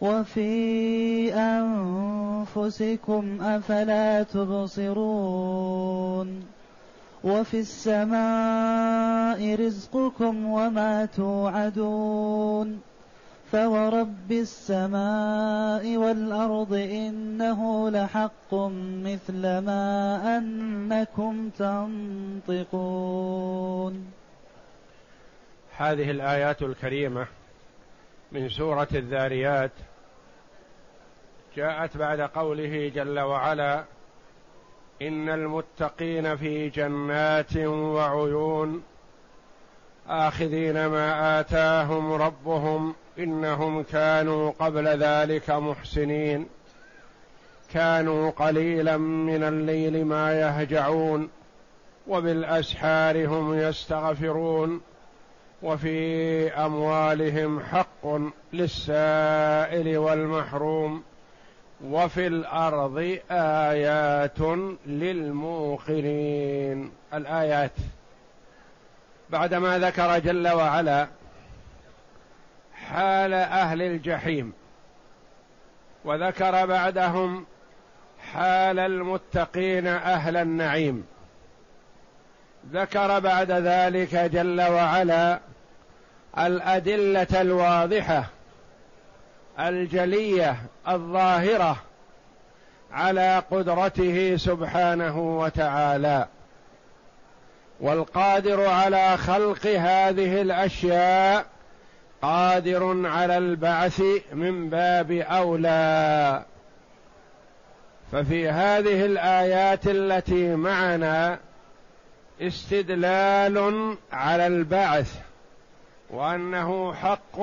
وفي أنفسكم أفلا تبصرون وفي السماء رزقكم وما توعدون فورب السماء والأرض إنه لحق مثل ما أنكم تنطقون. هذه الآيات الكريمة من سورة الذاريات جاءت بعد قوله جل وعلا إن المتقين في جنات وعيون آخذين ما آتاهم ربهم إنهم كانوا قبل ذلك محسنين كانوا قليلا من الليل ما يهجعون وبالأسحار هم يستغفرون وفي أموالهم حق للسائل والمحروم وفي الأرض آيات للموقنين. الآيات. بعدما ذكر جل وعلا حال أهل الجحيم وذكر بعدهم حال المتقين أهل النعيم ذكر بعد ذلك جل وعلا الأدلة الواضحة الجلية الظاهرة على قدرته سبحانه وتعالى والقادر على خلق هذه الأشياء قادر على البعث من باب أولى. ففي هذه الآيات التي معنا استدلال على البعث وأنه حق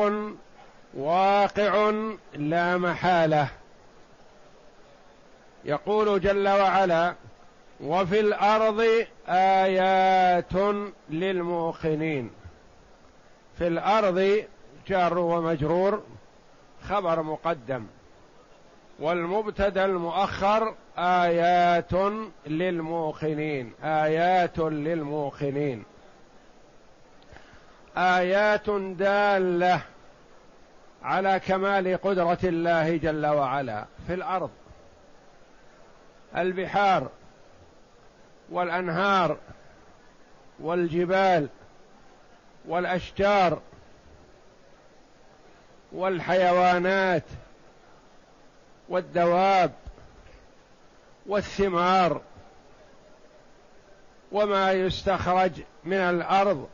واقع لا محالة. يقول جل وعلا وفي الأرض آيات للموقنين. في الأرض جار ومجرور خبر مقدم. والمبتدأ المؤخر آيات للموقنين. آيات للموقنين. آيات دالة. على كمال قدرة الله جل وعلا في الأرض. البحار والأنهار والجبال والأشجار والحيوانات والدواب والثمار وما يستخرج من الأرض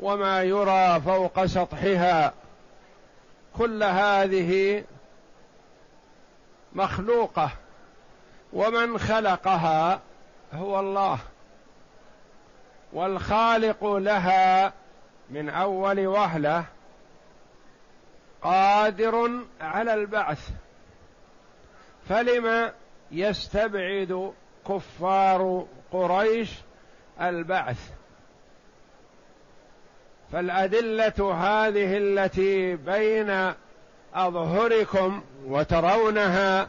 وما يرى فوق سطحها كل هذه مخلوقة ومن خلقها هو الله والخالق لها من أول وهلة قادر على البعث. فلم يستبعد كفار قريش البعث؟ فالأدلة هذه التي بين أظهركم وترونها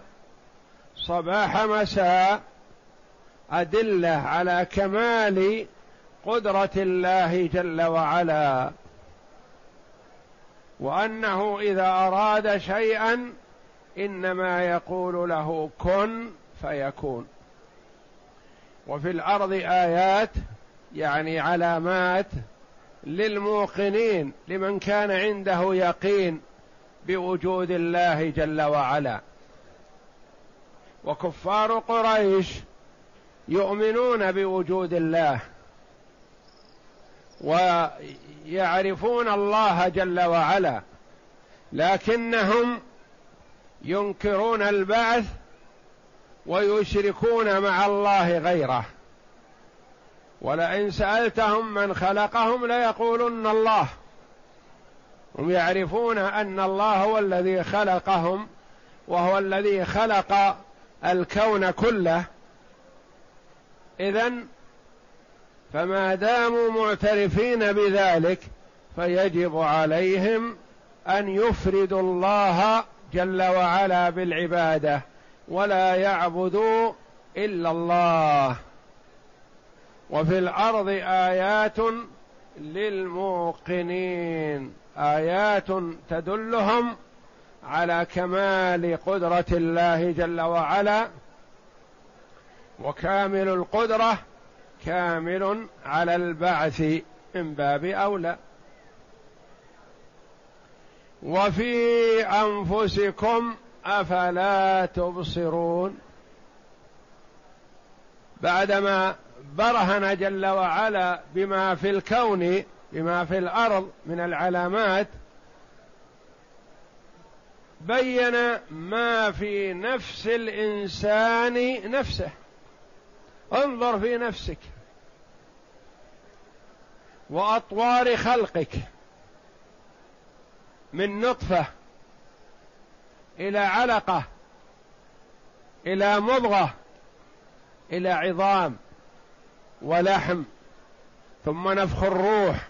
صباح مساء أدلة على كمال قدرة الله جل وعلا وأنه إذا أراد شيئا إنما يقول له كن فيكون. وفي الأرض آيات يعني علامات للموقنين لمن كان عنده يقين بوجود الله جل وعلا. وكفار قريش يؤمنون بوجود الله ويعرفون الله جل وعلا لكنهم ينكرون البعث ويشركون مع الله غيره. ولئن سألتهم من خلقهم ليقولن الله. هم يعرفون أن الله هو الذي خلقهم وهو الذي خلق الكون كله. إذن فما داموا معترفين بذلك فيجب عليهم أن يفردوا الله جل وعلا بالعبادة ولا يعبدوا إلا الله. وفي الأرض آيات للموقنين. آيات تدلهم على كمال قدرة الله جل وعلا وكامل القدرة كامل على البعث من باب أولى. وفي أنفسكم أفلا تبصرون. بعدما برهن جل وعلا بما في الكون بما في الأرض من العلامات بين ما في نفس الإنسان نفسه. انظر في نفسك وأطوار خلقك من نطفة إلى علقة إلى مضغة إلى عظام. ولحم ثم نفخ الروح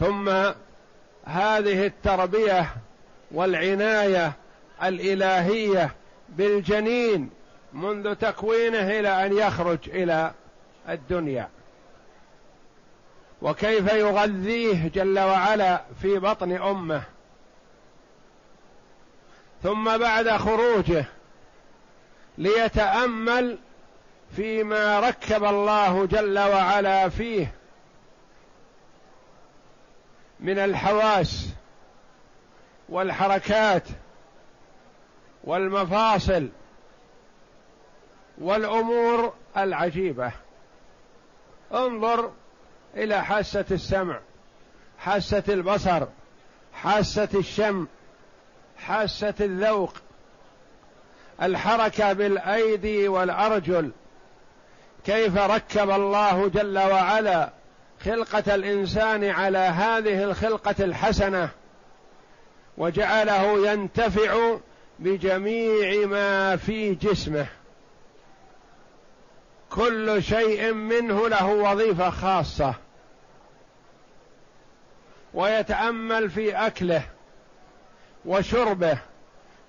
ثم هذه التربية والعناية الإلهية بالجنين منذ تكوينه إلى أن يخرج إلى الدنيا. وكيف يغذيه جل وعلا في بطن أمه. ثم بعد خروجه ليتأمل فيما ركب الله جل وعلا فيه من الحواس والحركات والمفاصل والأمور العجيبة. انظر إلى حاسة السمع حاسة البصر حاسة الشم حاسة الذوق الحركة بالأيدي والأرجل كيف ركب الله جل وعلا خلقة الإنسان على هذه الخلقة الحسنة وجعله ينتفع بجميع ما في جسمه. كل شيء منه له وظيفة خاصة. ويتأمل في أكله وشربه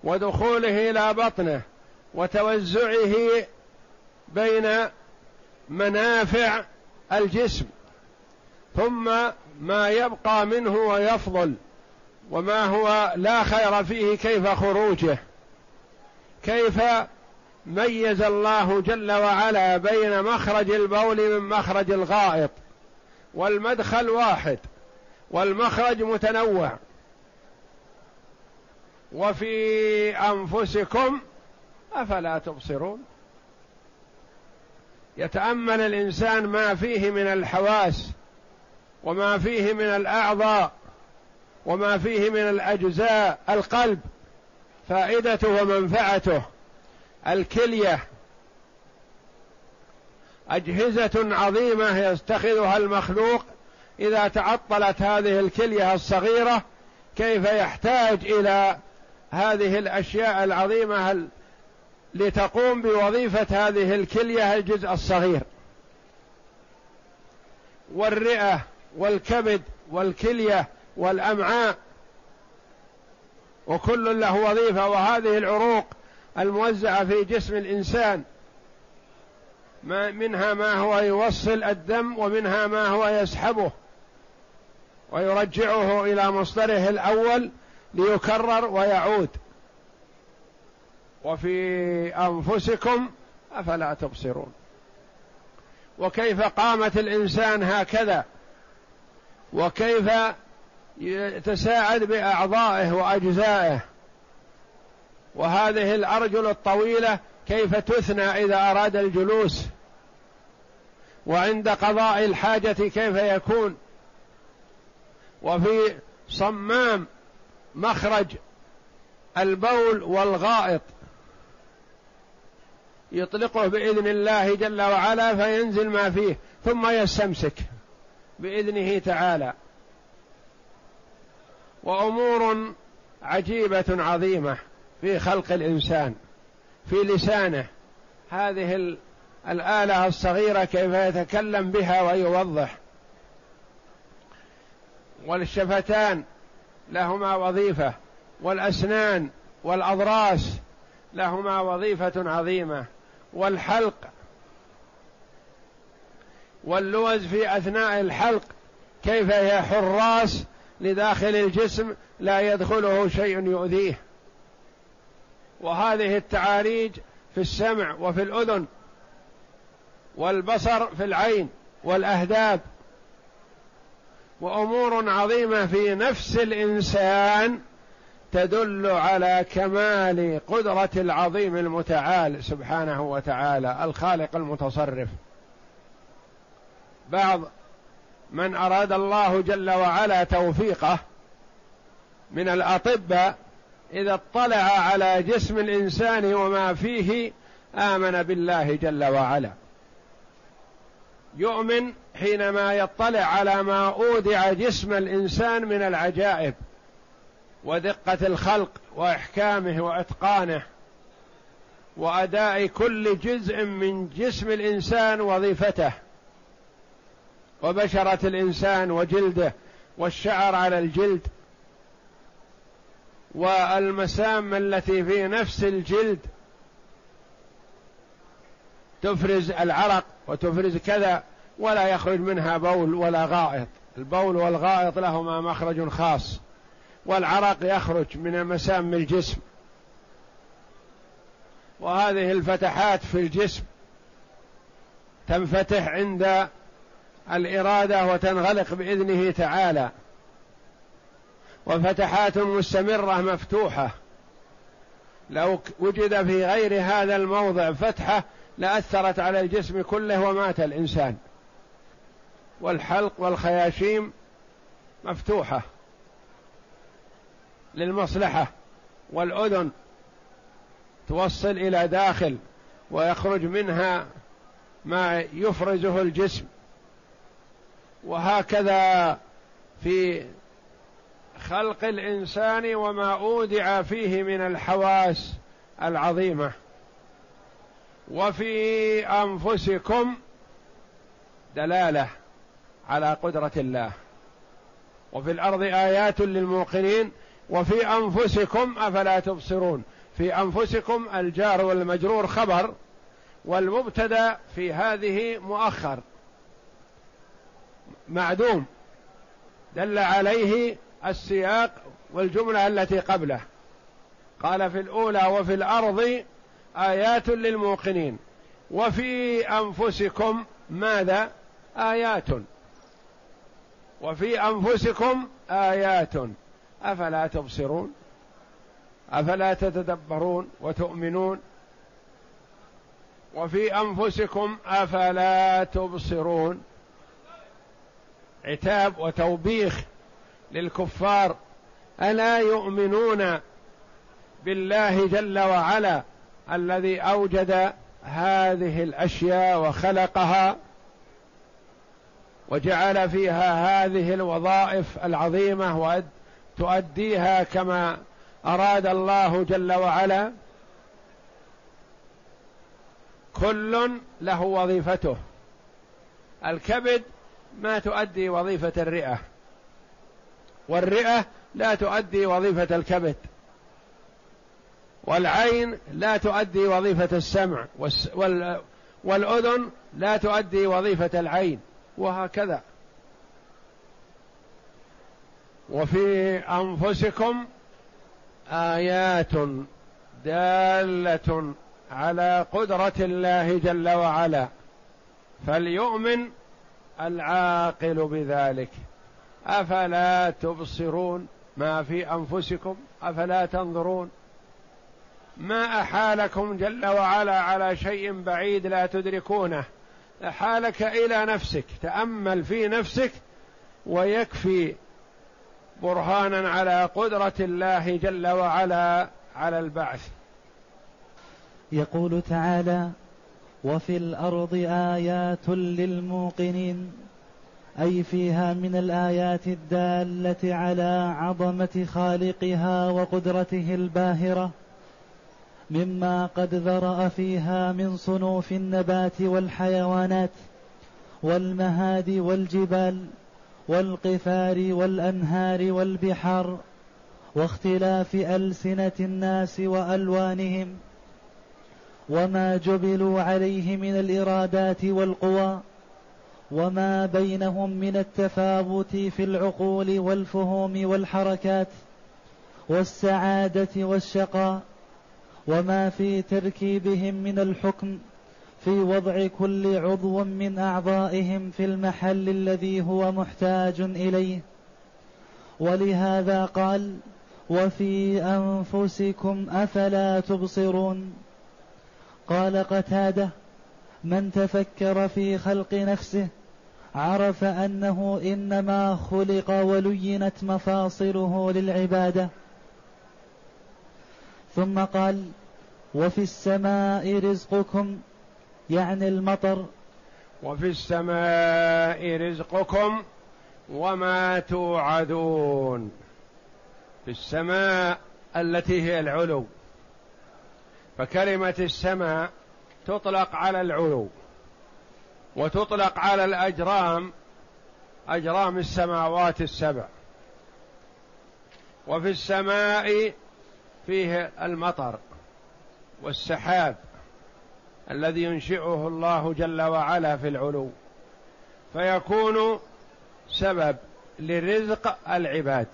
ودخوله إلى بطنه وتوزعه بين منافع الجسم ثم ما يبقى منه ويفضل وما هو لا خير فيه كيف خروجه. كيف ميز الله جل وعلا بين مخرج البول من مخرج الغائط والمدخل واحد والمخرج متنوع. وفي أنفسكم أفلا تبصرون؟ يتأمل الإنسان ما فيه من الحواس وما فيه من الأعضاء وما فيه من الأجزاء القلب فائدته ومنفعته الكلية. أجهزة عظيمة يتخذها المخلوق إذا تعطلت هذه الكلية الصغيرة كيف يحتاج إلى هذه الأشياء العظيمة لتقوم بوظيفة هذه الكلية الجزء الصغير. والرئة والكبد والكلية والأمعاء. وكل له وظيفة وهذه العروق الموزعة في جسم الإنسان. ما منها ما هو يوصل الدم ومنها ما هو يسحبه. ويرجعه إلى مصدره الأول ليكرر ويعود. وفي أنفسكم أفلا تبصرون. وكيف قامت الإنسان هكذا؟ وكيف يتساعد بأعضائه وأجزائه؟ وهذه الأرجل الطويلة كيف تثنى إذا أراد الجلوس؟ وعند قضاء الحاجة كيف يكون؟ وفي صمام مخرج البول والغائط. يطلقه بإذن الله جل وعلا فينزل ما فيه ثم يستمسك بإذنه تعالى. وأمور عجيبة عظيمة في خلق الإنسان في لسانه. هذه الآلة الصغيرة كيف يتكلم بها ويوضح. والشفتان لهما وظيفة. والأسنان والأضراس لهما وظيفة عظيمة. والحلق. واللوز في أثناء الحلق. كيف هي حراس لداخل الجسم لا يدخله شيء يؤذيه. وهذه التعاريج في السمع وفي الأذن والبصر في العين والأهداب. وأمور عظيمة في نفس الإنسان تدل على كمال قدرة العظيم المتعال سبحانه وتعالى الخالق المتصرف. بعض من أراد الله جل وعلا توفيقه من الاطباء إذا اطلع على جسم الإنسان وما فيه آمن بالله جل وعلا. يؤمن حينما يطلع على ما أودع جسم الإنسان من العجائب. ودقة الخلق وإحكامه وإتقانه وأداء كل جزء من جسم الإنسان وظيفته وبشرة الإنسان وجلده والشعر على الجلد والمسام التي في نفس الجلد تفرز العرق وتفرز كذا ولا يخرج منها بول ولا غائط. البول والغائط لهما مخرج خاص. والعرق يخرج من مسام الجسم. وهذه الفتحات في الجسم تنفتح عند الإرادة وتنغلق بإذنه تعالى. وفتحات مستمرة مفتوحة. لو وجد في غير هذا الموضع فتحة لأثرت على الجسم كله ومات الإنسان. والحلق والخياشيم مفتوحة. للمصلحة والأذن توصل إلى داخل ويخرج منها ما يفرزه الجسم. وهكذا في خلق الإنسان وما أودع فيه من الحواس العظيمة. وفي أنفسكم دلالة على قدرة الله. وفي الأرض آيات للموقنين وفي أنفسكم أفلا تبصرون. في أنفسكم الجار والمجرور خبر والمبتدأ في هذه مؤخر. معدوم. دل عليه السياق والجملة التي قبله. قال في الأولى وفي الأرض آيات للموقنين. وفي أنفسكم ماذا؟ آيات. وفي أنفسكم آيات. أفلا تبصرون؟ أفلا تتدبرون وتؤمنون؟ وفي أنفسكم أفلا تبصرون؟ عتاب وتوبيخ للكفار. ألا يؤمنون بالله جل وعلا الذي أوجد هذه الأشياء وخلقها وجعل فيها هذه الوظائف العظيمة وتؤديها كما أراد الله جل وعلا. كل له وظيفته. الكبد ما تؤدي وظيفة الرئة. والرئة لا تؤدي وظيفة الكبد. والعين لا تؤدي وظيفة السمع. والأذن لا تؤدي وظيفة العين. وهكذا. وفي أنفسكم آيات دالة على قدرة الله جل وعلا فليؤمن العاقل بذلك. أفلا تبصرون؟ ما في أنفسكم؟ أفلا تنظرون؟ ما أحالكم جل وعلا على شيء بعيد لا تدركونه؟ احالك إلى نفسك تأمل في نفسك ويكفي برهانا على قدرة الله جل وعلا على البعث. يقول تعالى وفي الأرض آيات للموقنين أي فيها من الآيات الدالة على عظمة خالقها وقدرته الباهرة مما قد ذرأ فيها من صنوف النبات والحيوانات والمهاد والجبال والقفار والأنهار والبحار واختلاف ألسنة الناس وألوانهم وما جبلوا عليه من الإرادات والقوى وما بينهم من التفاوت في العقول والفهوم والحركات والسعادة والشقاء وما في تركيبهم من الحكم في وضع كل عضو من أعضائهم في المحل الذي هو محتاج إليه. ولهذا قال وفي أنفسكم أفلا تبصرون؟ قال قتادة من تفكر في خلق نفسه عرف أنه إنما خلق ولينت مفاصله للعبادة. ثم قال وفي السماء رزقكم يعني المطر. وفي السماء رزقكم وما توعدون. في السماء التي هي العلو. فكلمة السماء تطلق على العلو. وتطلق على الأجرام أجرام السماوات السبع. وفي السماء فيه المطر والسحاب. الذي ينشئه الله جل وعلا في العلو فيكون سبب لرزق العباد.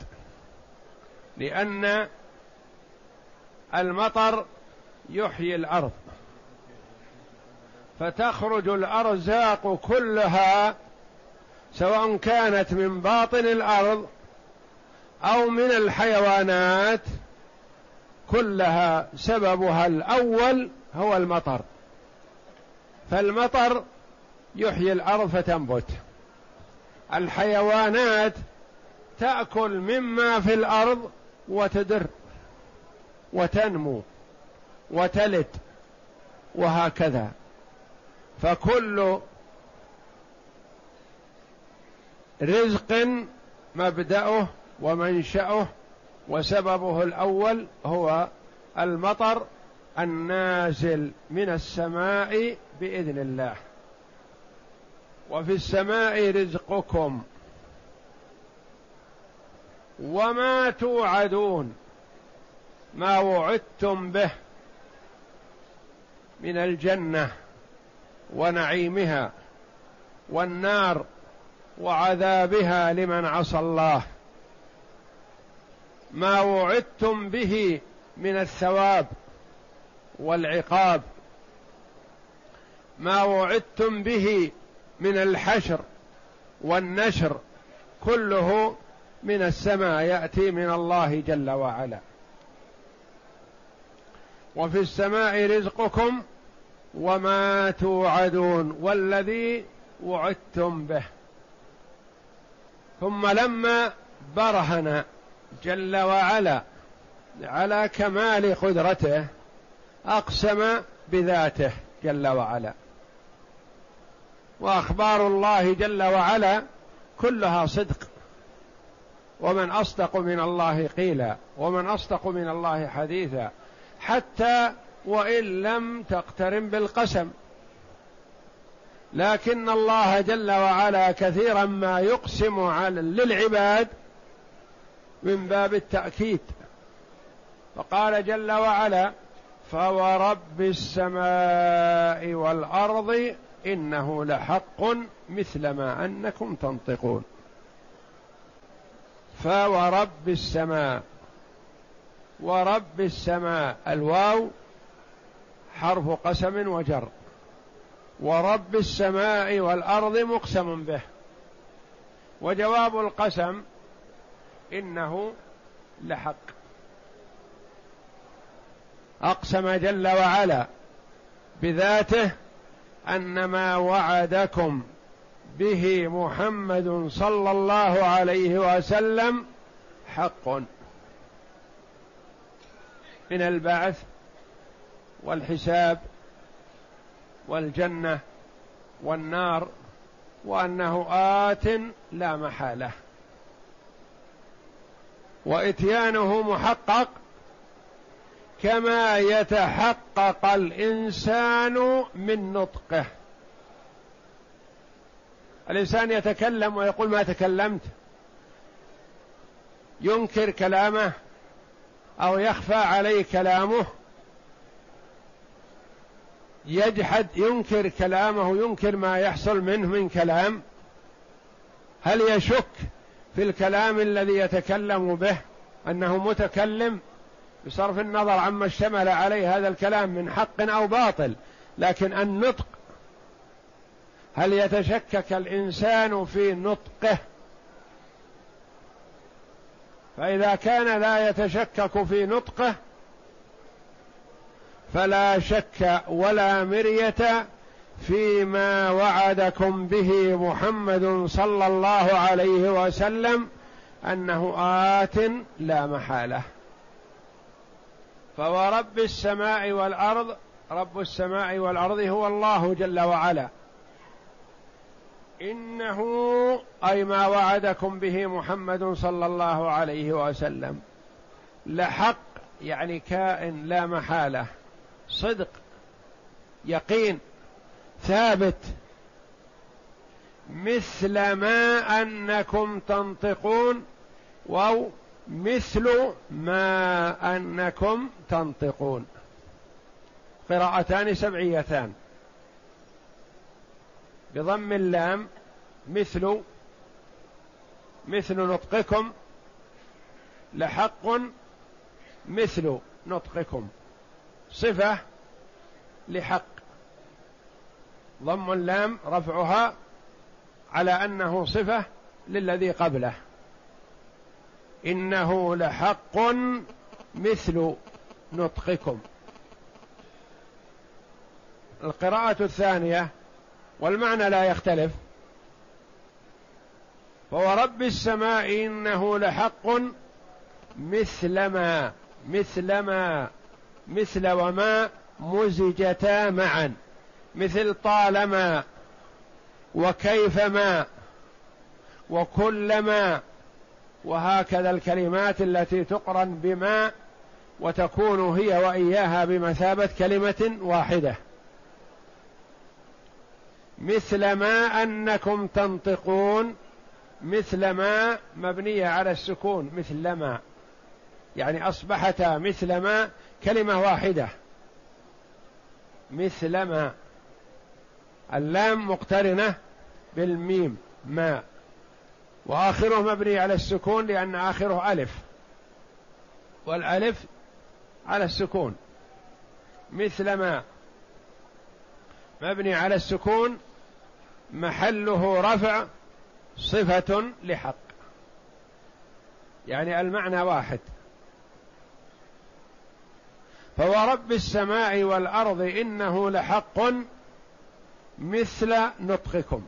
لأن المطر يحيي الأرض فتخرج الأرزاق كلها سواء كانت من باطن الأرض أو من الحيوانات كلها سببها الأول هو المطر. فالمطر يحيي الأرض فتنبت. الحيوانات تأكل مما في الأرض وتدر وتنمو وتلد وهكذا. فكل رزق مبدأه ومنشأه وسببه الأول هو المطر النازل من السماء بإذن الله. وفي السماء رزقكم. وما توعدون. ما وعدتم به من الجنة ونعيمها والنار وعذابها لمن عصى الله. ما وعدتم به من الثواب والعقاب. ما وعدتم به من الحشر والنشر كله من السماء يأتي من الله جل وعلا. وفي السماء رزقكم وما توعدون والذي وعدتم به. ثم لما برهن جل وعلا على كمال قدرته أقسم بذاته جل وعلا. وأخبار الله جل وعلا كلها صدق. ومن أصدق من الله قيلا ومن أصدق من الله حديثا حتى وإن لم تقترن بالقسم. لكن الله جل وعلا كثيرا ما يقسم على للعباد من باب التأكيد. فقال جل وعلا فورب السماء والأرض إنه لحق مثل ما أنكم تنطقون. فورب السماء ورب السماء الواو حرف قسم وجر. ورب السماء والأرض مقسم به. وجواب القسم إنه لحق. أقسم جل وعلا بذاته أن ما وعدكم به محمد صلى الله عليه وسلم حق. من البعث والحساب والجنة والنار وأنه آت لا محالة. وإتيانه محقق كما يتحقق الإنسان من نطقه. الإنسان يتكلم ويقول ما تكلمت. ينكر كلامه أو يخفى عليه كلامه. يجحد ينكر كلامه ينكر ما يحصل منه من كلام. هل يشك في الكلام الذي يتكلم به أنه متكلم؟ بصرف النظر عما اشتمل عليه هذا الكلام من حق أو باطل لكن النطق هل يتشكك الإنسان في نطقه؟ فإذا كان لا يتشكك في نطقه فلا شك ولا مرية فيما وعدكم به محمد صلى الله عليه وسلم أنه آت لا محالة. فورب السماء والأرض رب السماء والأرض هو الله جل وعلا. إنه أي ما وعدكم به محمد صلى الله عليه وسلم. لحق يعني كائن لا محالة. صدق يقين ثابت. مثل ما أنكم تنطقون أو مثل ما أنكم تنطقون. قراءتان سبعيتان. بضم اللام مثل مثل نطقكم لحق مثل نطقكم. صفة لحق. ضم اللام رفعها على أنه صفة للذي قبله. إنه لحق مثل نطقكم. القراءة الثانية والمعنى لا يختلف. فورب السماء إنه لحق مثل ما مثل ما مثل وما مزجتا معا مثل طالما وكيفما وكلما وهكذا الكلمات التي تقرن بما وتكون هي وإياها بمثابة كلمة واحدة. مثل ما أنكم تنطقون مثل ما مبنية على السكون مثل ما. يعني اصبحتا مثل ما كلمة واحدة. مثل ما. اللام مقترنة بالميم ما. وآخره مبني على السكون لأن آخره ألف. والألف على السكون. مثل ما مبني على السكون محله رفع صفة لحق. يعني المعنى واحد. فورب السماء والأرض إنه لحق مثل نطقكم.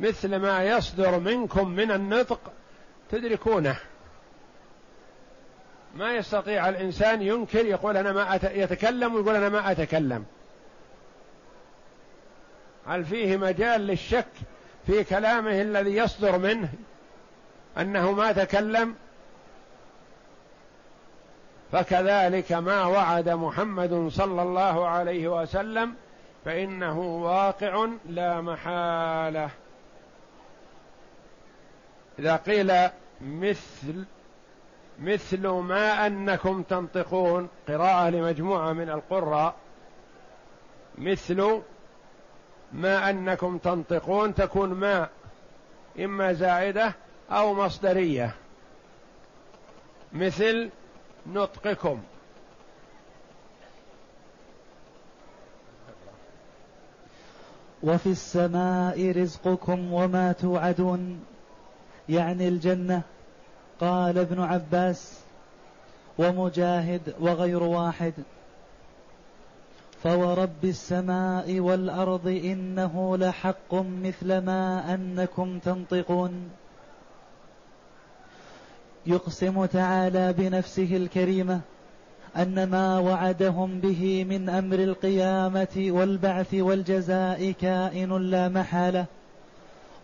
مثل ما يصدر منكم من النطق تدركونه. ما يستطيع الإنسان ينكر يقول أنا ما أت... يتكلم ويقول أنا ما أتكلم. هل فيه مجال للشك في كلامه الذي يصدر منه أنه ما تكلم؟ فكذلك ما وعد محمد صلى الله عليه وسلم فإنه واقع لا محالة. إذا قيل مثل مثل ما أنكم تنطقون قراءة لمجموعة من القراء مثل ما أنكم تنطقون تكون ما إما زائدة أو مصدرية. مثل نطقكم. وفي السماء رزقكم وما توعدون. يعني الجنة؟ قال ابن عباس ومجاهد وغير واحد. فورب السماء والأرض إنه لحق مثل ما أنكم تنطقون. يقسم تعالى بنفسه الكريمة أن ما وعدهم به من أمر القيامة والبعث والجزاء كائن لا محالة.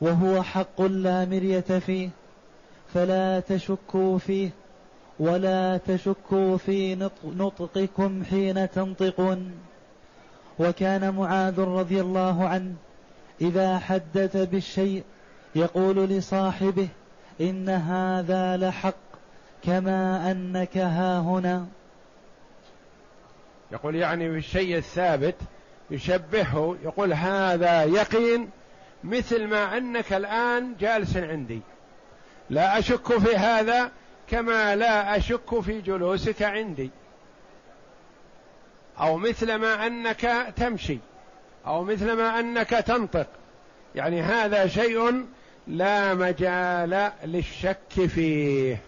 وهو حق لا مرية فيه فلا تشكوا فيه ولا تشكوا في نطقكم حين تنطقون. وكان معاذ رضي الله عنه إذا حدث بالشيء يقول لصاحبه إن هذا لحق كما أنك ها هنا. يقول يعني بالشيء الثابت يشبهه يقول هذا يقين مثل ما أنك الآن جالس عندي. لا أشك في هذا كما لا أشك في جلوسك عندي. أو مثل ما أنك تمشي. أو مثل ما أنك تنطق. يعني هذا شيء لا مجال للشك فيه.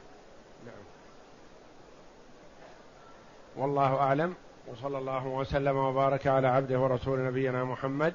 والله أعلم. وصلى الله وسلم وبارك على عبده ورسول نبينا محمد.